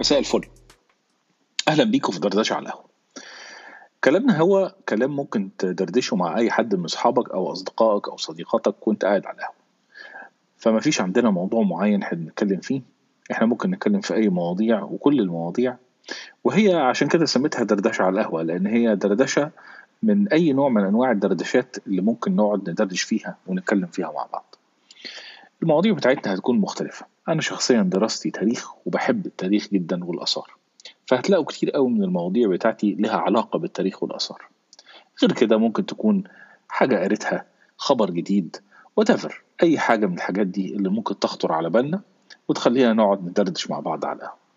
مساء الفل. أهلا بيكم في دردشة على القهوة. كلامنا هو كلام ممكن تدردشه مع أي حد من أصحابك أو أصدقائك أو صديقاتك وأنت قاعد على القهوة. فما فيش عندنا موضوع معين إحنا بنتكلم فيه. إحنا ممكن نتكلم في أي مواضيع وكل المواضيع. وهي عشان كده سميتها دردشة على القهوة لأن هي دردشة من أي نوع من أنواع الدردشات اللي ممكن نقعد ندردش فيها ونتكلم فيها مع بعض. المواضيع بتاعتنا هتكون مختلفة. أنا شخصيا دراستي تاريخ وبحب التاريخ جدا والآثار فهتلاقوا كتير قوي من المواضيع بتاعتي لها علاقة بالتاريخ والآثار. غير كده ممكن تكون حاجة قريتها خبر جديد whatever أي حاجة من الحاجات دي اللي ممكن تخطر على بالنا وتخلينا نقعد ندردش مع بعض على القهوة